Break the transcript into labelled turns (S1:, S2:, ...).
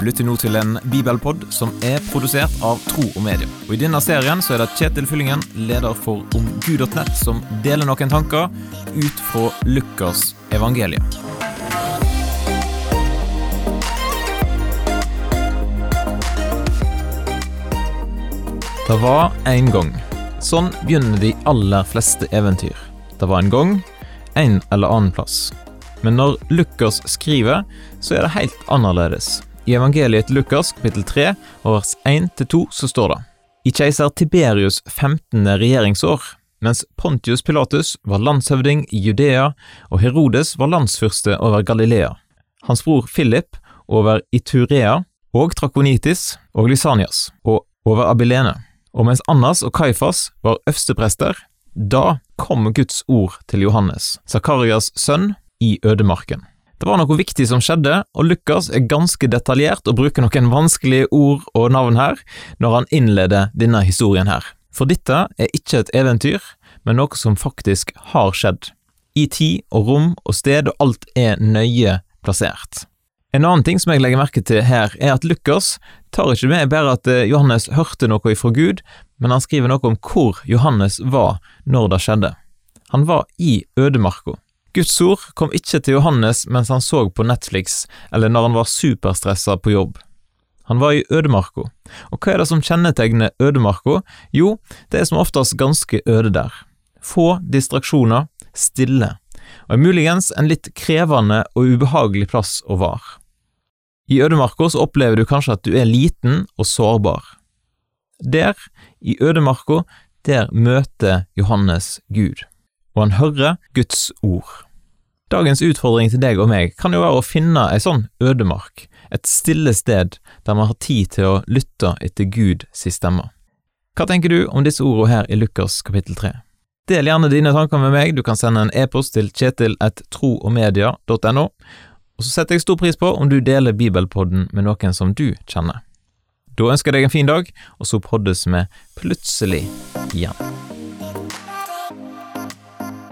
S1: Du lytter nå til en bibelpod som er produsert av Tro og Medie. Og I denne serien så er det Kjetil Fyllingen, leder for omgud.nett, som deler noen tanker ut fra Lukas evangelium. Det var en gang. Sånn begynner de aller fleste eventyr. Det var en gang, en eller annen plass. Men når Lukas skriver, så er det helt annerledes. I evangeliet til Lukas kapittel 3 og vers 1-2 så står det I keiser Tiberius 15. regjeringsår, mens Pontius Pilatus var landshøvding i Judea og Herodes var landsfyrste over Galilea, hans bror Philip over Iturea og Trakonitis og Lysanias og over Abilene, og mens Annas og Kaifas var øversteprester, da kom Guds ord til Johannes, Zakarias sønn, i ødemarken. Det var noe viktig som skjedde, og Lukas er ganske detaljert og bruker noen vanskelige ord og navn her når han innleder denne historien her. For dette er ikke et eventyr, men noe som faktisk har skjedd. I tid og rom og sted, og alt er nøye plassert. En annen ting som jeg legger merke til her, er at Lukas tar ikke med bare at eh, Johannes hørte noe ifra Gud, men han skriver noe om hvor Johannes var når det skjedde. Han var i ødemarka. Guds ord kom ikke til Johannes mens han så på Netflix eller når han var superstressa på jobb. Han var i ødemarka, og hva er det som kjennetegner ødemarka? Jo, det er som oftest ganske øde der. Få distraksjoner, stille, og muligens en litt krevende og ubehagelig plass å være. I ødemarka opplever du kanskje at du er liten og sårbar. Der, i ødemarka, der møter Johannes Gud og han hører Guds ord. Dagens utfordring til deg og meg kan jo være å finne ei sånn ødemark, et stille sted der man har tid til å lytte etter Gud si stemme. Hva tenker du om disse ordene her i Lukas kapittel 3? Del gjerne dine tanker med meg, du kan sende en e-post til kjetil.troogmedia.no, og så setter jeg stor pris på om du deler bibelpodden med noen som du kjenner. Da ønsker jeg deg en fin dag, og så poddes vi plutselig igjen.